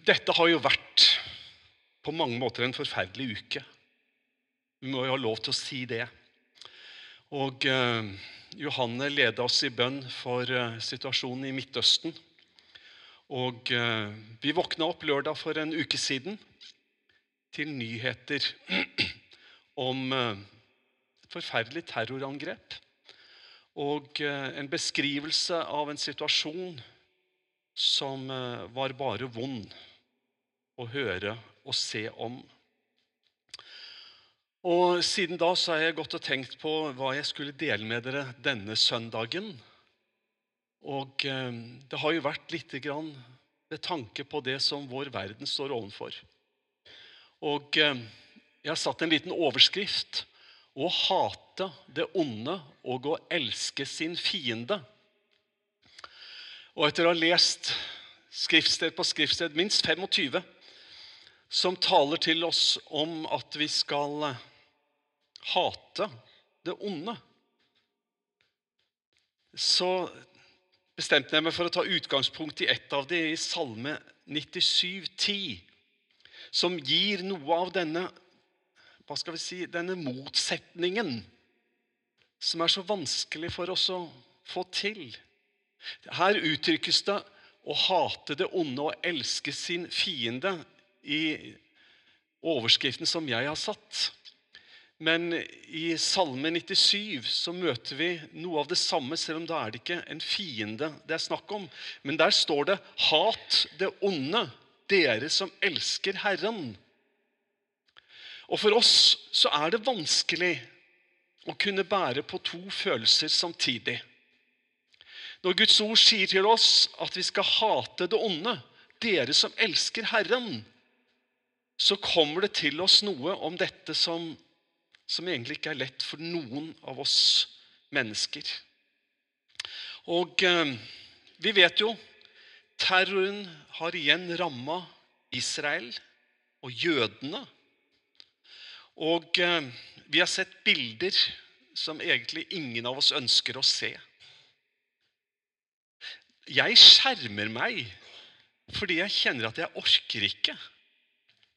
dette har jo vært på mange måter en forferdelig uke. Vi må jo ha lov til å si det. Og eh, Johanne leda oss i bønn for eh, situasjonen i Midtøsten. Og eh, vi våkna opp lørdag for en uke siden til nyheter om eh, et forferdelig terrorangrep. Og eh, en beskrivelse av en situasjon som eh, var bare vond å høre og se om. Og Siden da så har jeg gått og tenkt på hva jeg skulle dele med dere denne søndagen. Og eh, det har jo vært lite grann ved tanke på det som vår verden står overfor. Og eh, jeg har satt en liten overskrift. Å hate det onde og å elske sin fiende. Og etter å ha lest skriftsted på skriftsted, minst 25, som taler til oss om at vi skal eh, hate det onde, så bestemte jeg meg for å ta utgangspunkt i ett av de i Salme 97, 10, som gir noe av denne hva skal vi si, denne motsetningen som er så vanskelig for oss å få til. Her uttrykkes det å hate det onde og elske sin fiende i overskriften som jeg har satt. Men i Salme 97 så møter vi noe av det samme, selv om da er det ikke en fiende det er snakk om. Men der står det 'Hat det onde, dere som elsker Herren'. Og For oss så er det vanskelig å kunne bære på to følelser samtidig. Når Guds ord sier til oss at vi skal hate det onde, dere som elsker Herren, så kommer det til oss noe om dette som, som egentlig ikke er lett for noen av oss mennesker. Og eh, vi vet jo terroren har igjen ramma Israel og jødene. Og eh, vi har sett bilder som egentlig ingen av oss ønsker å se. Jeg skjermer meg fordi jeg kjenner at jeg orker ikke.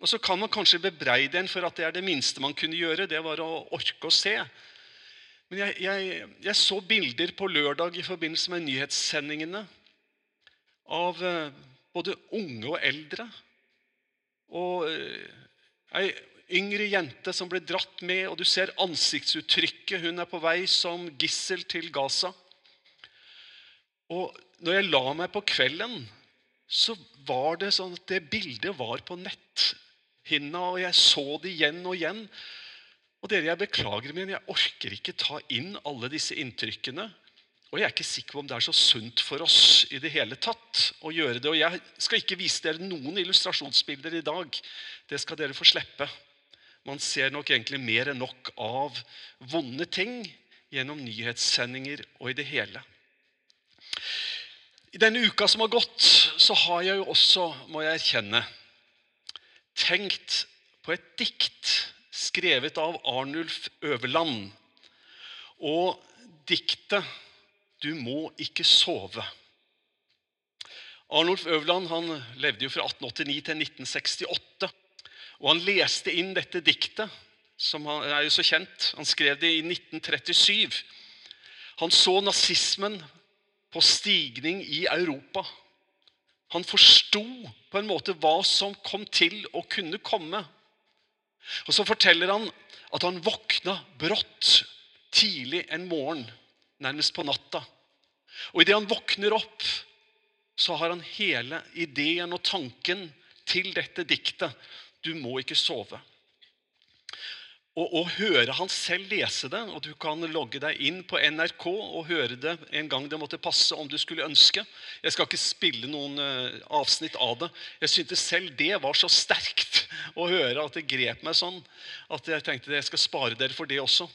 Og Så kan man kanskje bebreide en for at det er det minste man kunne gjøre. Det var å orke å se. Men jeg, jeg, jeg så bilder på lørdag i forbindelse med nyhetssendingene av eh, både unge og eldre. Og eh, ei yngre jente som ble dratt med, og du ser ansiktsuttrykket. Hun er på vei som gissel til Gaza. Og når jeg la meg på kvelden, så var det sånn at det bildet var på netthinna, og jeg så det igjen og igjen. Og dere, Jeg beklager, men jeg orker ikke ta inn alle disse inntrykkene. Og jeg er ikke sikker på om det er så sunt for oss i det hele tatt å gjøre det. Og jeg skal ikke vise dere noen illustrasjonsbilder i dag. Det skal dere få slippe. Man ser nok egentlig mer enn nok av vonde ting gjennom nyhetssendinger og i det hele. I denne uka som har gått, så har jeg jo også, må jeg erkjenne, tenkt på et dikt skrevet av Arnulf Øverland. Og diktet 'Du må ikke sove'. Arnulf Øverland han levde jo fra 1889 til 1968. Og han leste inn dette diktet, som er jo så kjent. Han skrev det i 1937. Han så nazismen på stigning i Europa. Han forsto på en måte hva som kom til å kunne komme. Og Så forteller han at han våkna brått tidlig en morgen, nærmest på natta. Og idet han våkner opp, så har han hele ideen og tanken til dette diktet. Du må ikke sove og, og, høre han selv lese det. og Du kan logge deg inn på NRK og høre det en gang det måtte passe, om du skulle ønske. Jeg skal ikke spille noen uh, avsnitt av det. Jeg syntes selv det var så sterkt å høre at det grep meg sånn at jeg tenkte jeg skal spare dere for det også.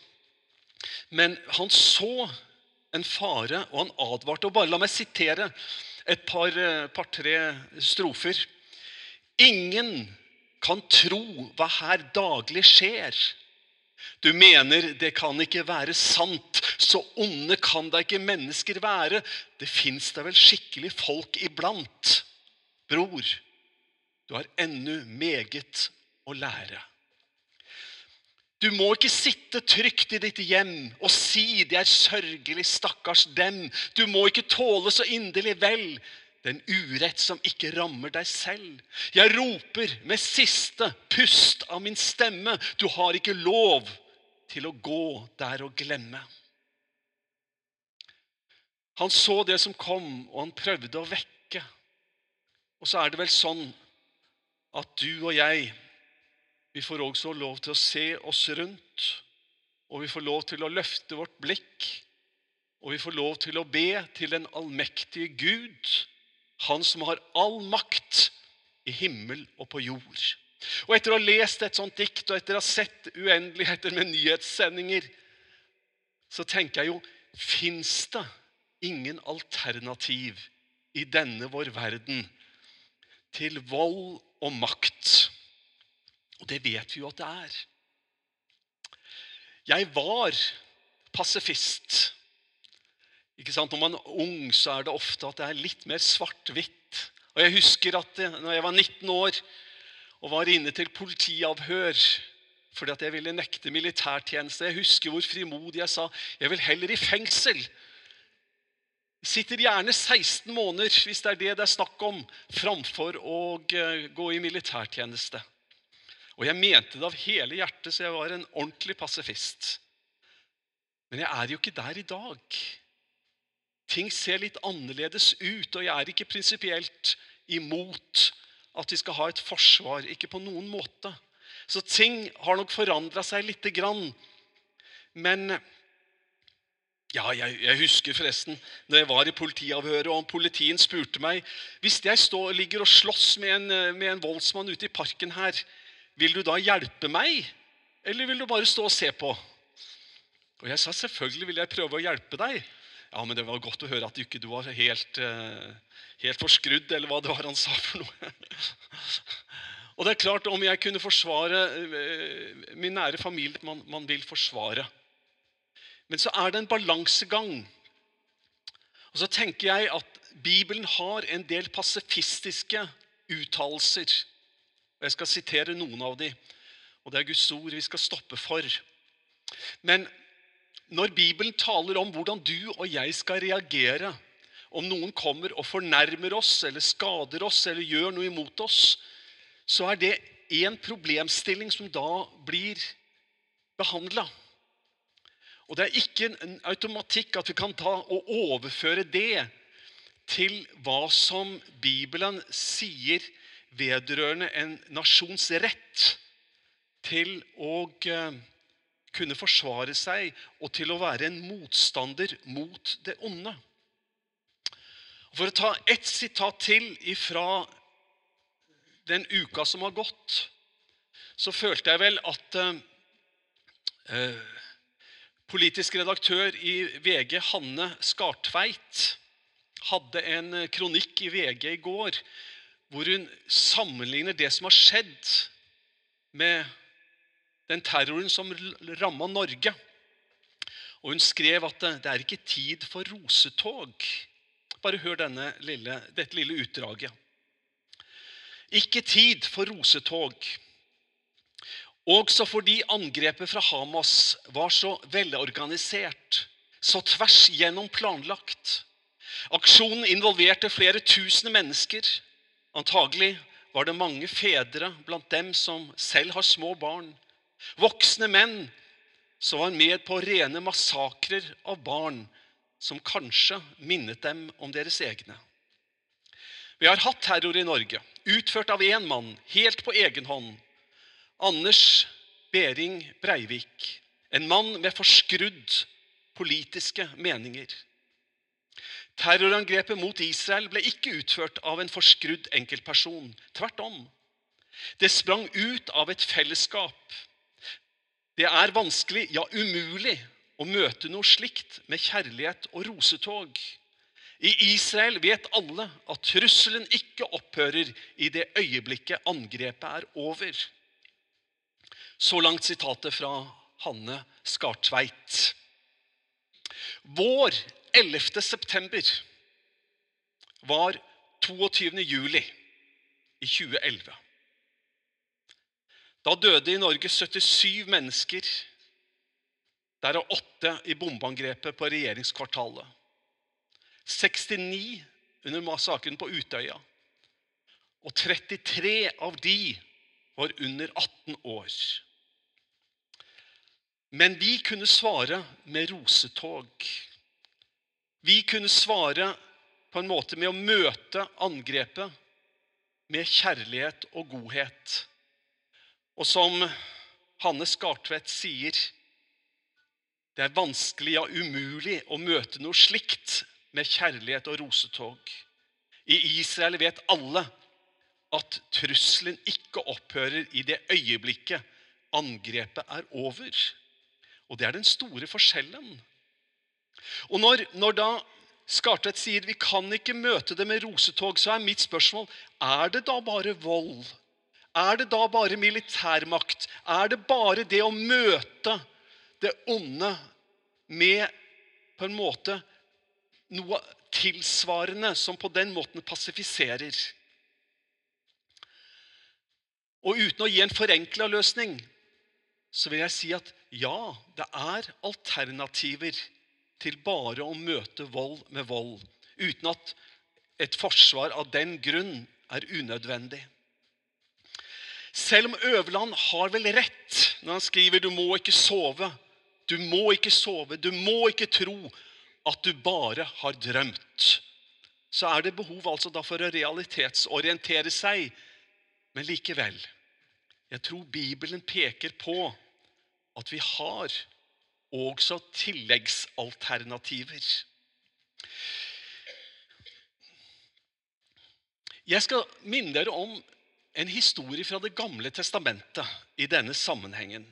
Men han så en fare, og han advarte. og Bare la meg sitere et par-tre uh, par, strofer. Ingen kan tro hva her daglig skjer du mener det kan ikke være sant. Så onde kan da ikke mennesker være. Det fins da vel skikkelig folk iblant. Bror, Du har ennå meget å lære. Du må ikke sitte trygt i ditt hjem og si 'det er sørgelig, stakkars dem'. Du må ikke tåle så inderlig vel den urett som ikke rammer deg selv. Jeg roper med siste pust av min stemme. Du har ikke lov til å gå der og glemme. Han så det som kom, og han prøvde å vekke. Og så er det vel sånn at du og jeg vi får også lov til å se oss rundt, og vi får lov til å løfte vårt blikk. Og vi får lov til å be til den allmektige Gud, Han som har all makt i himmel og på jord. Og etter å ha lest et sånt dikt og etter å ha sett uendeligheter med nyhetssendinger, så tenker jeg jo Fins det ingen alternativ i denne vår verden til vold og makt? Og det vet vi jo at det er. Jeg var pasifist. Ikke sant? Når man er ung, så er det ofte at det er litt mer svart-hvitt. Og Jeg husker at når jeg var 19 år og var inne til politiavhør fordi at jeg ville nekte militærtjeneste Jeg husker hvor frimodig jeg sa jeg vil heller i fengsel. Sitter gjerne 16 måneder hvis det er det det er snakk om, framfor å eh, gå i militærtjeneste. Og jeg mente det av hele hjertet, så jeg var en ordentlig pasifist. Men jeg er jo ikke der i dag. Ting ser litt annerledes ut, og jeg er ikke prinsipielt imot at vi skal ha et forsvar. Ikke på noen måte. Så ting har nok forandra seg lite grann. Men ja, jeg, jeg, husker forresten når jeg var i politiavhøret og politien spurte meg Hvis jeg står, ligger og slåss med en, med en voldsmann ute i parken her, vil du da hjelpe meg, eller vil du bare stå og se på? Og jeg sa selvfølgelig vil jeg prøve å hjelpe deg. Ja, men det var godt å høre at du ikke var helt, uh, helt forskrudd, eller hva det var han sa for noe. og det er klart, om jeg kunne forsvare uh, min nære familie man, man vil forsvare. Men så er det en balansegang. Og så tenker jeg at Bibelen har en del pasifistiske uttalelser. Og Jeg skal sitere noen av dem, og det er Guds ord vi skal stoppe for. Men når Bibelen taler om hvordan du og jeg skal reagere om noen kommer og fornærmer oss eller skader oss eller gjør noe imot oss, så er det en problemstilling som da blir behandla. Og det er ikke en automatikk at vi kan ta og overføre det til hva som Bibelen sier vedrørende en nasjons rett til å eh, kunne forsvare seg og til å være en motstander mot det onde. For å ta ett sitat til fra den uka som har gått, så følte jeg vel at eh, politisk redaktør i VG, Hanne Skartveit, hadde en kronikk i VG i går hvor hun sammenligner det som har skjedd, med den terroren som ramma Norge. Og Hun skrev at det, er ikke tid for rosetog. Bare hør lille, dette lille utdraget. Ikke tid for rosetog. Også fordi angrepet fra Hamas var så velorganisert, så tvers gjennom planlagt. Aksjonen involverte flere tusen mennesker. Antagelig var det mange fedre blant dem som selv har små barn. Voksne menn som var med på rene massakrer av barn som kanskje minnet dem om deres egne. Vi har hatt terror i Norge, utført av én mann, helt på egen hånd. Anders Behring Breivik. En mann med forskrudd politiske meninger. Terrorangrepet mot Israel ble ikke utført av en forskrudd enkeltperson. Tvert om. Det sprang ut av et fellesskap. Det er vanskelig, ja umulig, å møte noe slikt med kjærlighet og rosetog. I Israel vet alle at trusselen ikke opphører i det øyeblikket angrepet er over. Så langt sitatet fra Hanne Skartveit. Vår 11. september var 22. juli. i 2011. Da døde i Norge 77 mennesker, derav åtte i bombeangrepet på regjeringskvartalet. 69 under massakren på Utøya. Og 33 av de var under 18 år. Men vi kunne svare med rosetog. Vi kunne svare på en måte med å møte angrepet med kjærlighet og godhet. Og som Hanne Skartvedt sier det er vanskelig, ja umulig, å møte noe slikt med kjærlighet og rosetog. I Israel vet alle at trusselen ikke opphører i det øyeblikket angrepet er over. Og det er den store forskjellen. Og når, når da Skartvedt sier vi kan ikke møte det med rosetog, så er mitt spørsmål er det da bare vold? Er det da bare militærmakt? Er det bare det å møte det onde med på en måte noe tilsvarende som på den måten passifiserer? Og uten å gi en forenkla løsning så vil jeg si at ja, det er alternativer til bare å møte vold med vold, uten at et forsvar av den grunn er unødvendig. Selv om Øverland har vel rett når han skriver 'du må ikke sove', du må ikke sove, du må ikke tro at du bare har drømt. Så er det behov altså da for å realitetsorientere seg. Men likevel jeg tror Bibelen peker på at vi har også tilleggsalternativer. Jeg skal minne dere om en historie fra Det gamle testamentet i denne sammenhengen.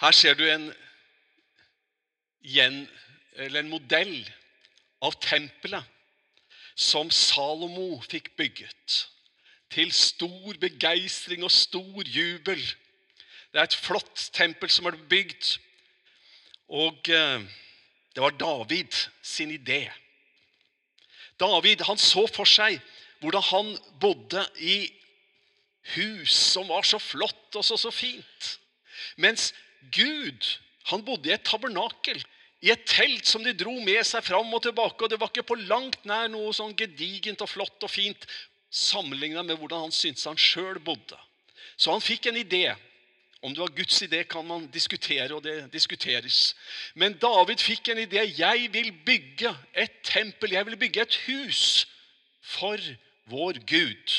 Her ser du en, en modell av tempelet som Salomo fikk bygget. Til stor begeistring og stor jubel. Det er et flott tempel som er bygd. Og eh, det var David sin idé. David han så for seg hvordan han bodde i hus som var så flott og så, så fint. Mens Gud han bodde i et tabernakel, i et telt som de dro med seg fram og tilbake. og Det var ikke på langt nær noe sånn gedigent og flott og fint sammenligna med hvordan han syntes han sjøl bodde. Så han fikk en idé. Om det var Guds idé, kan man diskutere, og det diskuteres. Men David fikk en idé. Jeg vil bygge et tempel, jeg vil bygge et hus for vår Gud.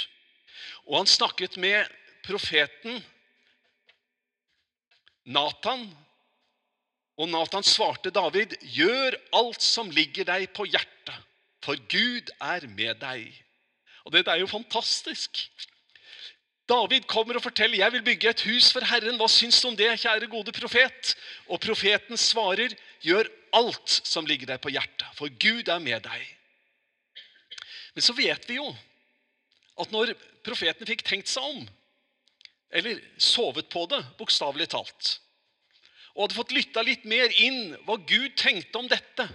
Og han snakket med profeten Natan. Og Natan svarte David, 'Gjør alt som ligger deg på hjertet, for Gud er med deg.' Og Dette er jo fantastisk. David kommer og forteller jeg vil bygge et hus for Herren. Hva syns du om det, kjære gode profet? Og profeten svarer, gjør alt som ligger deg på hjertet, for Gud er med deg. Men så vet vi jo at når profeten fikk tenkt seg om, eller sovet på det, bokstavelig talt, og hadde fått lytta litt mer inn hva Gud tenkte om dette,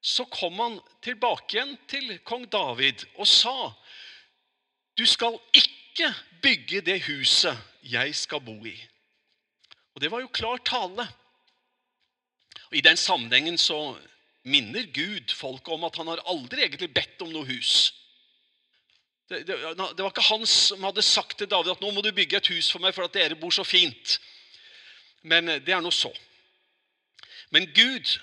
så kom han tilbake igjen til kong David og sa, du skal ikke bygge det huset jeg skal bo i. Og Det var jo klar tale. Og I den sammenhengen så minner Gud folket om at han har aldri egentlig bedt om noe hus. Det, det, det, var ikke han som hadde sagt til David at nå må du bygge et hus for meg, for at dere bor så fint. Men det er nå så. Men Gud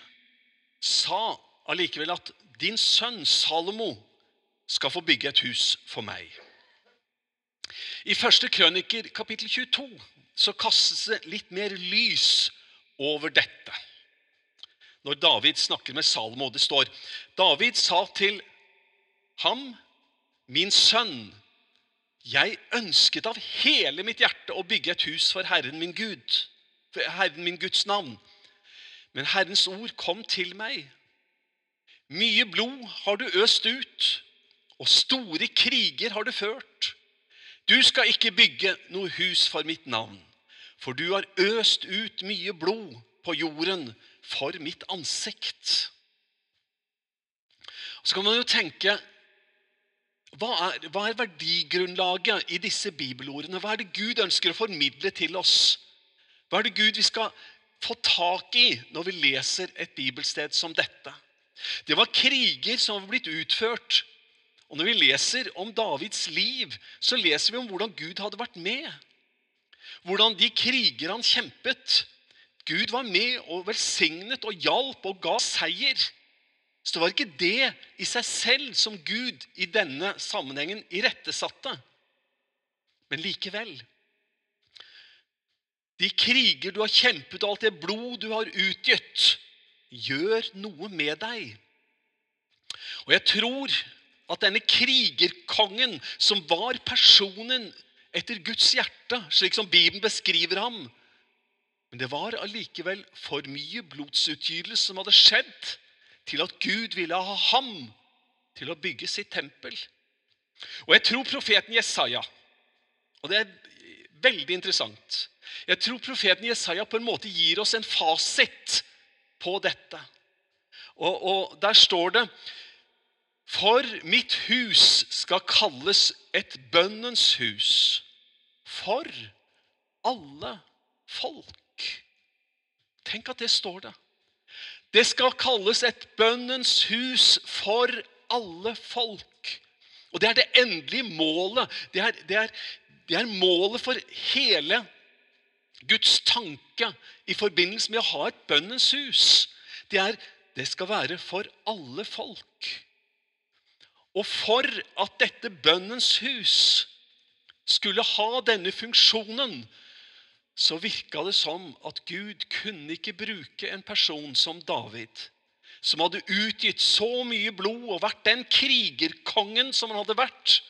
sa allikevel at din sønn Salomo skal få bygge et hus for meg. I første krøniker, kapittel 22, så kastes det litt mer lys over dette. Når David snakker med Salomo, det står David sa til ham, min sønn, jeg ønsket av hele mitt hjerte å bygge et hus for Herren min Gud, for Herren min Guds navn. Men Herrens ord kom til meg. Mye blod har du øst ut, og store kriger har du ført. Du skal ikke bygge noe hus for mitt navn, for du har øst ut mye blod på jorden for mitt ansikt. Så kan man jo tenke hva er, hva er verdigrunnlaget i disse bibelordene? Hva er det Gud ønsker å formidle til oss? Hva er det Gud vi skal få tak i når vi leser et bibelsted som dette? Det var kriger som var blitt utført. Og Når vi leser om Davids liv, så leser vi om hvordan Gud hadde vært med. Hvordan de kriger han kjempet. Gud var med og velsignet og hjalp og ga seier. Så var ikke det i seg selv som Gud i denne sammenhengen irettesatte. Men likevel De kriger du har kjempet, og alt det blod du har utgitt, gjør noe med deg. Og jeg tror at denne krigerkongen, som var personen etter Guds hjerte, slik som Bibelen beskriver ham Men det var allikevel for mye blodsutgytelse som hadde skjedd til at Gud ville ha ham til å bygge sitt tempel. Og jeg tror profeten Jesaja Og det er veldig interessant. Jeg tror profeten Jesaja på en måte gir oss en fasit på dette. Og, og der står det For mitt hus skal kalles et bønnens hus for alle folk. Tenk at det står der. Det skal kalles et bønnens hus for alle folk. Og det er det endelige målet. Det er, det er, det er målet for hele Guds tanke i forbindelse med å ha et bønnens hus. Det er det skal være for alle folk. Og for at dette bønnens hus skulle ha denne funksjonen, så virka det som at Gud kunne ikke bruke en person som David, som hadde utgitt så mye blod og vært den krigerkongen som han hadde vært.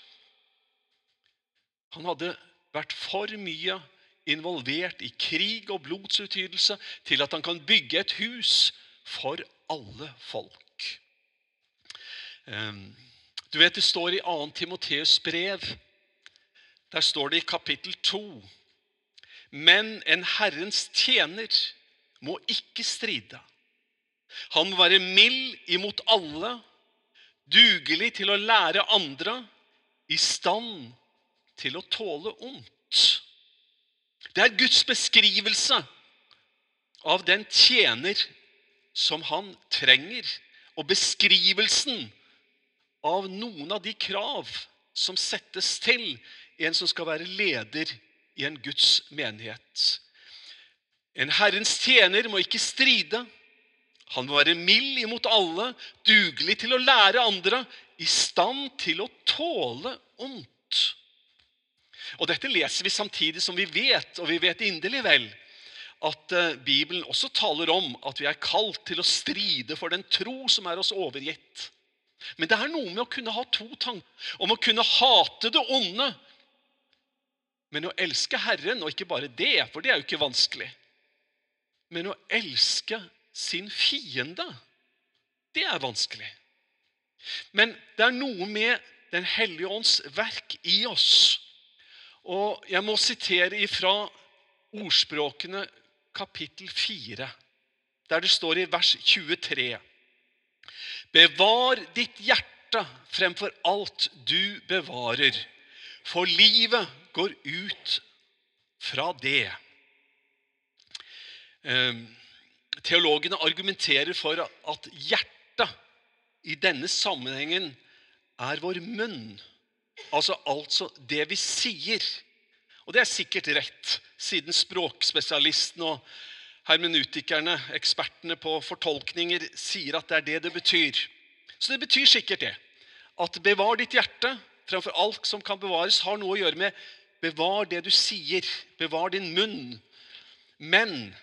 Han hadde vært for mye involvert i krig og blodsutgytelse til at han kan bygge et hus for alle folk. Ehm, du vet Det står i 2. Timoteus brev. Der står det i kapittel 2 men en Herrens tjener må ikke stride. Han må være mild imot alle, dugelig til å lære andre, i stand til å tåle ondt. Det er Guds beskrivelse av den tjener som han trenger, og beskrivelsen av noen av de krav som settes til en som skal være leder i en Guds menighet. En Herrens tjener må ikke stride. Han må være mild imot alle, dugelig til å lære andre, i stand til å tåle ondt. Og Dette leser vi samtidig som vi vet, og vi vet inderlig vel, at eh, Bibelen også taler om at vi er kalt til å stride for den tro som er oss overgitt. Men det er noe med å kunne ha to tanker. Om å kunne hate det onde men å elske Herren, og ikke bare det, for det er jo ikke vanskelig Men å elske sin fiende, det er vanskelig. Men det er noe med Den hellige ånds verk i oss. Og jeg må sitere ifra Ordspråkene kapittel 4, der det står i vers 23.: Bevar ditt hjerte fremfor alt du bevarer, for livet går ut fra det. Ehm, teologene argumenterer for at hjertet i denne sammenhengen er vår munn. Altså, altså det vi sier. Og det er sikkert rett, siden språkspesialisten og hermenutikerne, ekspertene på fortolkninger, sier at det er det det betyr. Så det betyr sikkert det. At bevar ditt hjerte fremfor alt som kan bevares, har noe å gjøre med Bevar det du sier. Bevar din munn. Men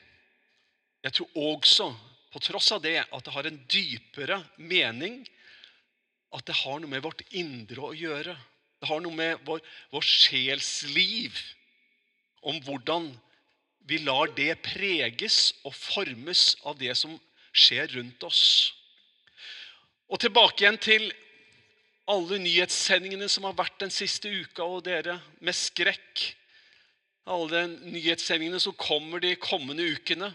jeg tror også, på tross av det, at det har en dypere mening. At det har noe med vårt indre å gjøre. Det har noe med vår, vår sjelsliv. Om hvordan vi lar det preges og formes av det som skjer rundt oss. Og tilbake igjen til alle nyhetssendingene som har vært den siste uka, og dere med skrekk. Alle nyhetssendingene som kommer de kommende ukene.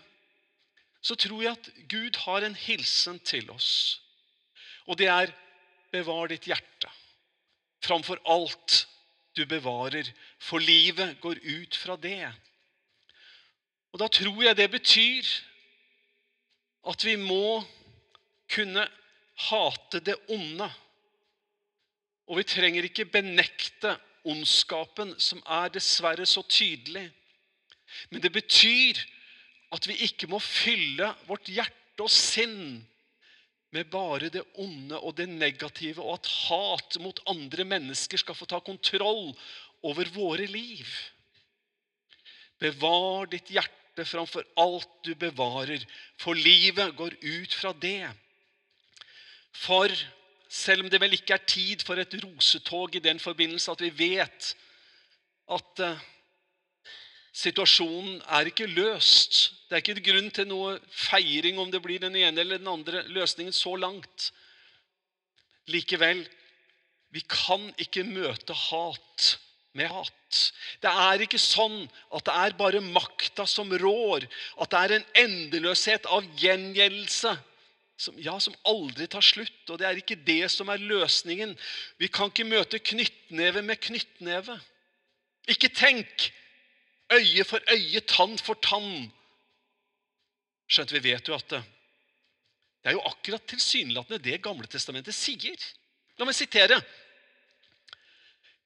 Så tror jeg at Gud har en hilsen til oss. Og det er bevar ditt hjerte. framfor alt du bevarer, for livet går ut fra det. Og Da tror jeg det betyr at vi må kunne hate det onde. Og vi trenger ikke benekte ondskapen, som er dessverre så tydelig. Men det betyr at vi ikke må fylle vårt hjerte og sinn med bare det onde og det negative, og at hat mot andre mennesker skal få ta kontroll over våre liv. Bevar ditt hjerte framfor alt du bevarer, for livet går ut fra det. For selv om det vel ikke er tid for et rosetog i den forbindelse at vi vet at uh, situasjonen er ikke løst. Det er ikke grunn til noe feiring om det blir den ene eller den andre løsningen så langt. Likevel, vi kan ikke møte hat med hat. Det er ikke sånn at det er bare makta som rår, at det er en endeløshet av gjengjeldelse som, ja, som aldri tar slutt. Og det er ikke det som er løsningen. Vi kan ikke møte knyttneve med knyttneve. Ikke tenk øye for øye, tann for tann. Skjønt vi vet jo at det, det er jo akkurat tilsynelatende det Gamle testamentet sier. La meg sitere.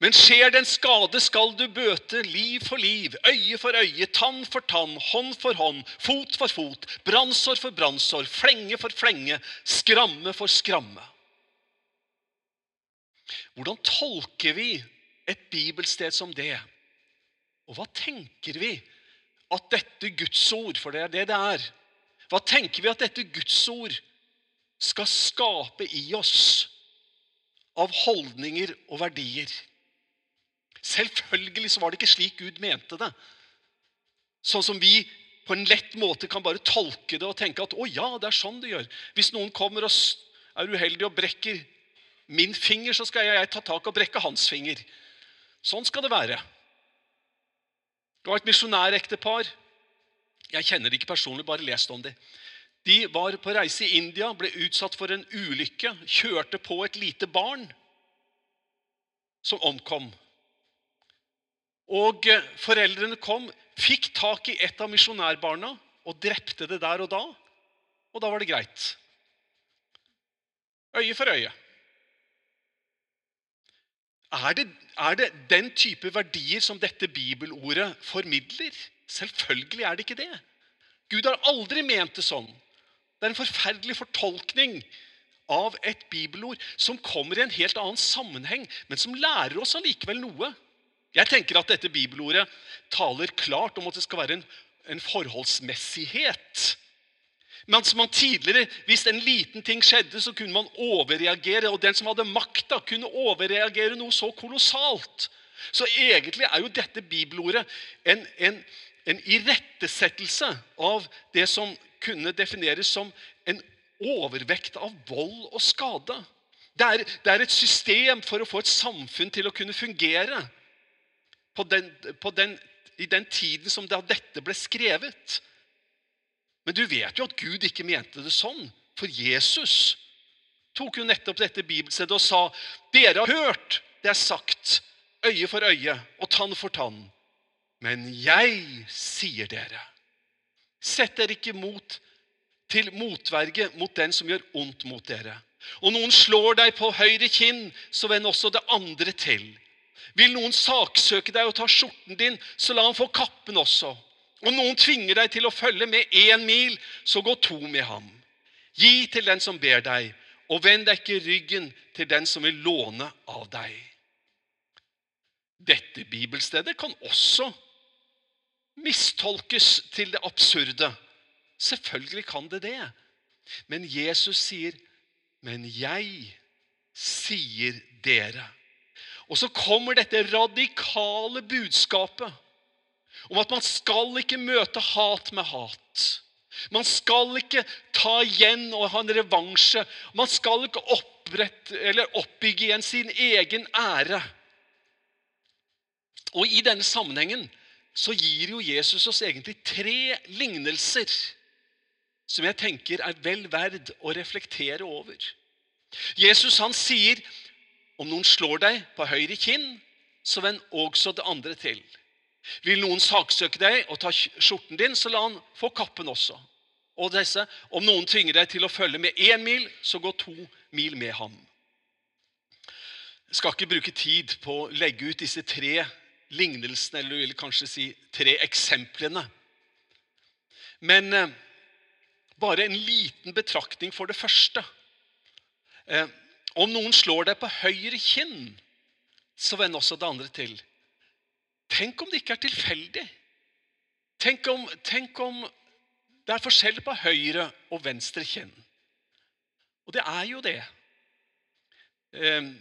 Men skjer det en skade, skal du bøte liv for liv, øye for øye, tann for tann, hånd for hånd, fot for fot, brannsår for brannsår, flenge for flenge, skramme for skramme. Hvordan tolker vi et bibelsted som det? Og hva tenker vi at dette Guds ord, for det er det det er Hva tenker vi at dette Guds ord skal skape i oss av holdninger og verdier? Selvfølgelig så var det ikke slik Gud mente det. Sånn som vi på en lett måte kan bare tolke det og tenke at å ja, det er sånn det gjør. Hvis noen kommer og er uheldig og brekker min finger, så skal jeg ta tak og brekke hans finger. Sånn skal det være. Det var et misjonærektepar. Jeg kjenner det ikke personlig, bare lest om det. De var på reise i India, ble utsatt for en ulykke. Kjørte på et lite barn som omkom. Og eh, foreldrene kom, fikk tak i et av misjonærbarna og drepte det der og da. Og da var det greit. Øye for øye. Er det, er det den type verdier som dette bibelordet formidler? Selvfølgelig er det ikke det. Gud har aldri ment det sånn. Det er en forferdelig fortolkning av et bibelord som kommer i en helt annen sammenheng, men som lærer oss allikevel noe. Jeg tenker at dette bibelordet taler klart om at det skal være en, en forholdsmessighet. Men som man tidligere, Hvis en liten ting skjedde, så kunne man overreagere. Og den som hadde makta, kunne overreagere noe så kolossalt. Så egentlig er jo dette bibelordet en, en, en irettesettelse av det som kunne defineres som en overvekt av vold og skade. Det er, det er et system for å få et samfunn til å kunne fungere på den, på den, i den tiden som dette ble skrevet. Men du vet jo at Gud ikke mente det sånn. For Jesus tok jo nettopp dette bibelstedet og sa dere har hørt det er sagt, øye for øye og tann for tann. Men jeg sier dere, sett dere ikke mot til motverge mot den som gjør ondt mot dere. Og noen slår deg på høyre kinn, så vend også det andre til. Vil noen saksøke deg og ta skjorten din, så la han få kappen også. Om noen tvinger deg til å følge med én mil, så gå to med ham. Gi til den som ber deg, og vend deg ikke ryggen til den som vil låne av deg. Dette bibelstedet kan også mistolkes til det absurde. Selvfølgelig kan det det. Men Jesus sier, 'Men jeg sier dere'. Og så kommer dette radikale budskapet om at man skal ikke møte hat med hat. Man skal ikke ta igjen og ha en revansje. Man skal ikke opprette, oppbygge igjen sin egen ære. Og I denne sammenhengen så gir jo Jesus oss egentlig tre lignelser som jeg tenker er vel verd å reflektere over. Jesus han sier Om noen slår deg på høyre kinn, så vend også det andre til. Vil noen saksøke deg og ta skjorten din, så la han få kappen også. Og disse, Om noen tvinger deg til å følge med én mil, så gå to mil med ham. Jeg skal ikke bruke tid på å legge ut disse tre lignelsene, eller du vil kanskje si tre eksemplene. Men eh, bare en liten betraktning for det første. Eh, om noen slår deg på høyre kinn, så vend også det andre til. Tenk om det ikke er tilfeldig. Tenk om, tenk om det er forskjell på høyre og venstre kinn. Og det er jo det. Eh,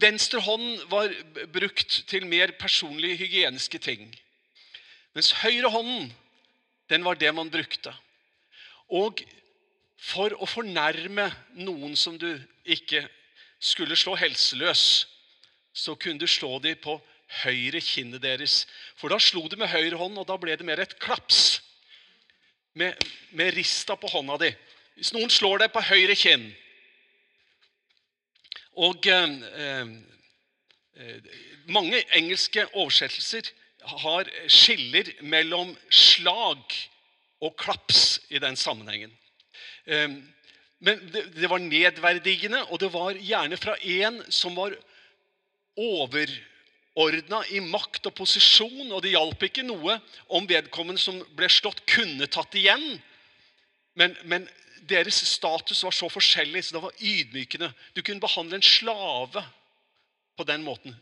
venstre hånd var brukt til mer personlige hygieniske ting. Mens høyre hånden, den var det man brukte. Og for å fornærme noen som du ikke skulle slå helseløs, så kunne du slå dem på høyre kinnet deres. For da slo du med høyre hånd, og da ble det mer et klaps. Med, med rista på hånda di. Hvis noen slår deg på høyre kinn Og eh, eh, mange engelske oversettelser har skiller mellom slag og klaps i den sammenhengen. Ehm, men det, var nedverdigende, og det var gjerne fra en som var overordna i makt og posisjon. Og det hjalp ikke noe om vedkommende som ble slått, kunne tatt igjen. Men, men deres status var så forskjellig, så det var ydmykende. Du kunne behandle en slave på den måten.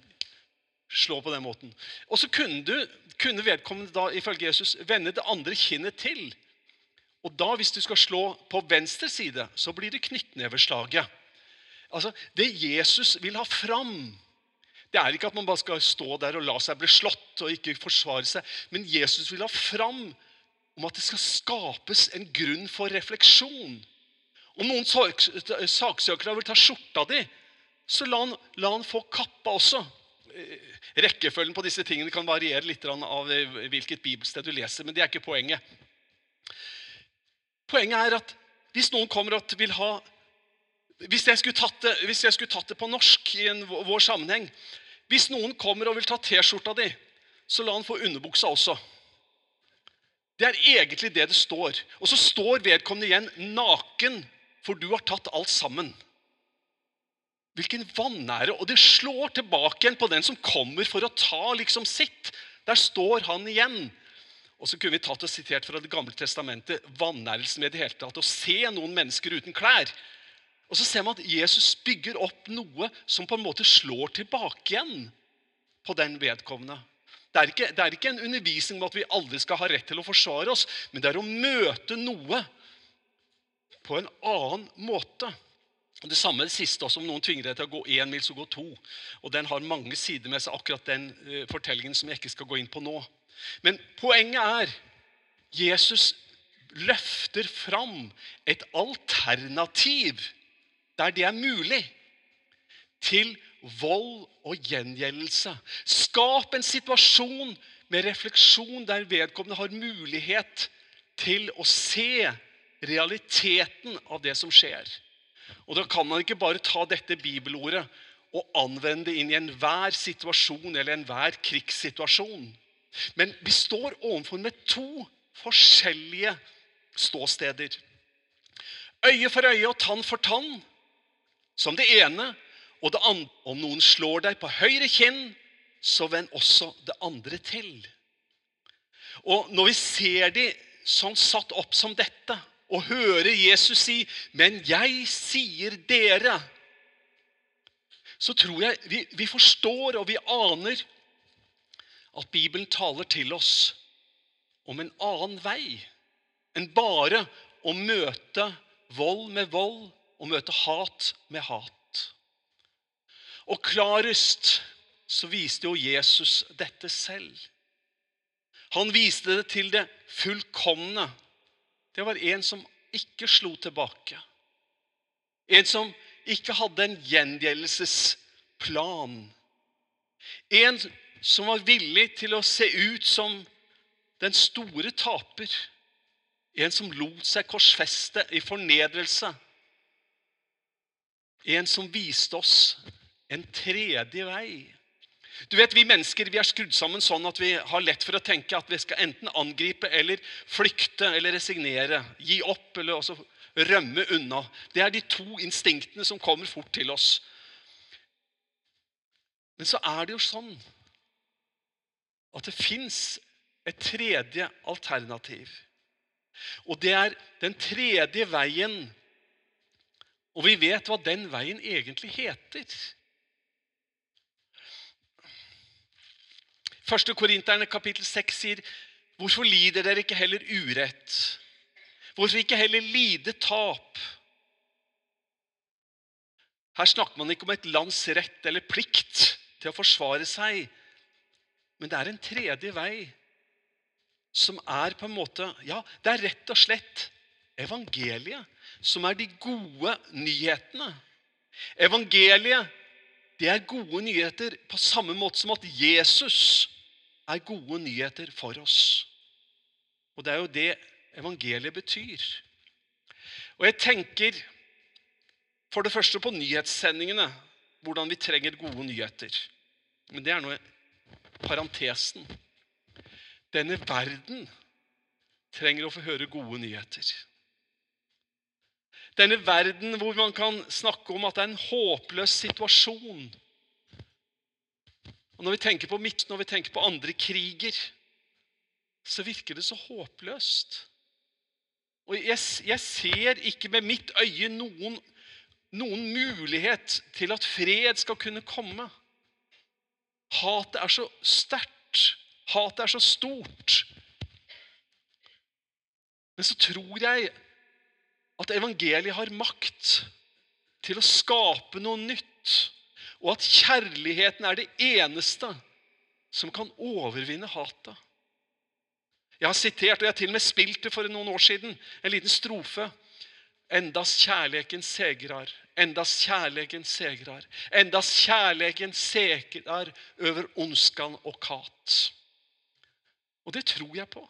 Slå på den måten. Og så kunne, du, kunne vedkommende da, ifølge Jesus vende det andre kinnet til. Og da, hvis du skal slå på venstre side, så blir det knyttneveslaget. Altså, Det Jesus vil ha fram, det er ikke at man bare skal stå der og la seg bli slått og ikke forsvare seg, men Jesus vil ha fram om at det skal skapes en grunn for refleksjon. Om noen saksøkere vil ta skjorta di, så la han, la han få kappa også. Eh, rekkefølgen på disse tingene kan variere litt av hvilket bibelsted du leser, men det er ikke poenget. Poenget er at hvis noen kommer og vil ha Hvis jeg det, jeg skulle tatt det på norsk i en, vår sammenheng Hvis noen kommer og vil ta T-skjorta di, så la han få underbuksa også. Det er egentlig det det står. Og så står vedkommende igjen naken, for du har tatt alt sammen. Hvilken vanære! Og det slår tilbake igjen på den som kommer for å ta liksom sitt. Der står han igjen. Og så kunne vi tatt og sitert fra Det gamle testamentet vanærelsen med det hele tatt. Å se noen mennesker uten klær. Og så ser man at Jesus bygger opp noe som på en måte slår tilbake igjen på den vedkommende. Det er, ikke, det er ikke en undervisning om at vi aldri skal ha rett til å forsvare oss, men det er å møte noe på en annen måte. Det samme det siste også, om noen tvinger deg til å gå én mil, så gå to. Og Den har mange sider med seg, akkurat den uh, fortellingen som jeg ikke skal gå inn på nå. Men poenget er Jesus løfter fram et alternativ, der det er mulig, til vold og gjengjeldelse. Skap en situasjon med refleksjon der vedkommende har mulighet til å se realiteten av det som skjer. Og Da kan man ikke bare ta dette bibelordet og anvende det inn i enhver situasjon eller enhver krigssituasjon. Men vi står overfor med to forskjellige ståsteder. Øye for øye og tann for tann som det ene. Og det andre, om noen slår deg på høyre kinn, så vend også det andre til. Og Når vi ser de sånn satt opp som dette, og hører Jesus si 'Men jeg sier dere', så tror jeg vi, vi forstår og vi aner at Bibelen taler til oss om en annen vei enn bare å møte vold med vold og møte hat med hat. Og klarest så viste jo Jesus dette selv. Han viste det til det fullkomne. Det var en som ikke slo tilbake. En som ikke hadde en gjengjeldelsesplan. En som var villig til å se ut som den store taper. En som lot seg korsfeste i fornedrelse. En som viste oss en tredje vei. Du vet, Vi mennesker vi er skrudd sammen sånn at vi har lett for å tenke at vi skal enten angripe eller flykte eller resignere. Gi opp eller også rømme unna. Det er de to instinktene som kommer fort til oss. Men så er det jo sånn at det fins et tredje alternativ. Og det er den tredje veien. Og vi vet hva den veien egentlig heter. Første Korinterne kapittel 6 sier, 'Hvorfor lider dere ikke heller urett?' Hvorfor ikke heller lide tap? Her snakker man ikke om et lands rett eller plikt til å forsvare seg, men det er en tredje vei som er på en måte Ja, det er rett og slett evangeliet som er de gode nyhetene. Evangeliet det er gode nyheter på samme måte som at Jesus er gode nyheter for oss. Og det er jo det evangeliet betyr. Og jeg tenker for det første på nyhetssendingene, hvordan vi trenger gode nyheter. Men det er nå parentesen. Denne verden trenger å få høre gode nyheter. Denne verden hvor man kan snakke om at det er en håpløs situasjon. Og Når vi tenker på Midten når vi tenker på andre kriger, så virker det så håpløst. Og jeg, jeg ser ikke med mitt øye noen, noen mulighet til at fred skal kunne komme. Hatet er så sterkt. Hatet er så stort. Men så tror jeg at evangeliet har makt til å skape noe nytt, og at kjærligheten er det eneste som kan overvinne hatet. Jeg har sitert, og jeg har til og med spilt det for noen år siden, en liten strofe. Endas kjærleken segrar, endas kjærlegen segrar. Endas kjærlegen segrar over ondskan og kat. Og det tror jeg på.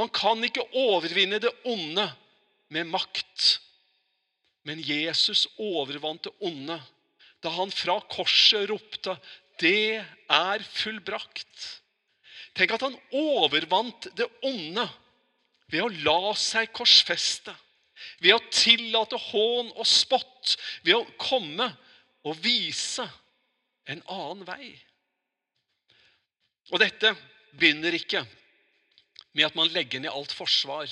Man kan ikke overvinne det onde med makt. Men Jesus overvant det onde da han fra korset ropte 'Det er fullbrakt'. Tenk at han overvant det onde ved å la seg korsfeste. Ved å tillate hån og spott. Ved å komme og vise en annen vei. Og dette begynner ikke med at man legger ned alt forsvar.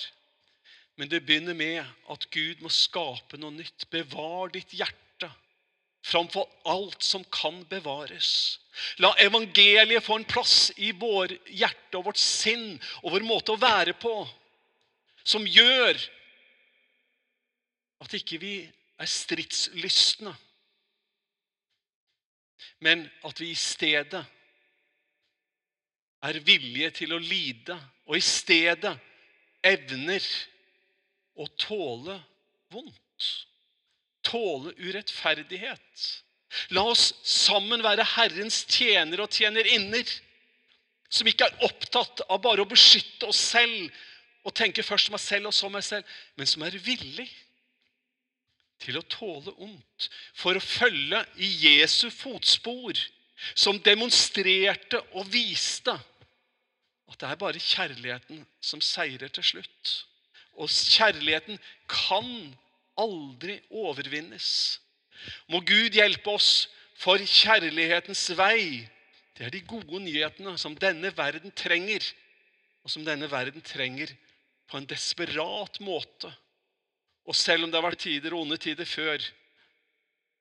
Men det begynner med at Gud må skape noe nytt. Bevar ditt hjerte framfor alt som kan bevares. La evangeliet få en plass i vår hjerte og vårt sinn og vår måte å være på, som gjør at ikke vi er stridslystne, men at vi i stedet er villige til å lide, og i stedet evner å tåle vondt. Tåle urettferdighet. La oss sammen være Herrens tjenere og tjenerinner, som ikke er opptatt av bare å beskytte oss selv og tenke først meg selv og så meg selv, men som er villig til å tåle ondt for å følge i Jesu fotspor som demonstrerte og viste at det er bare kjærligheten som seirer til slutt. Og kjærligheten kan aldri overvinnes. Må Gud hjelpe oss, for kjærlighetens vei, det er de gode nyhetene som denne verden trenger, og som denne verden trenger på en desperat måte. Og selv om det har vært tider og onde tider før,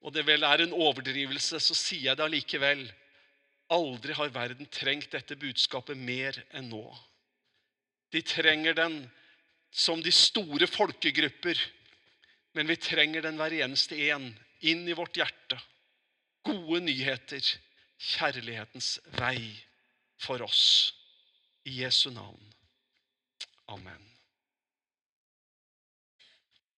og det vel er en overdrivelse, så sier jeg det allikevel. Aldri har verden trengt dette budskapet mer enn nå. De trenger den som de store folkegrupper, men vi trenger den hver eneste en inn i vårt hjerte. Gode nyheter, kjærlighetens vei for oss. I Jesu navn. Amen.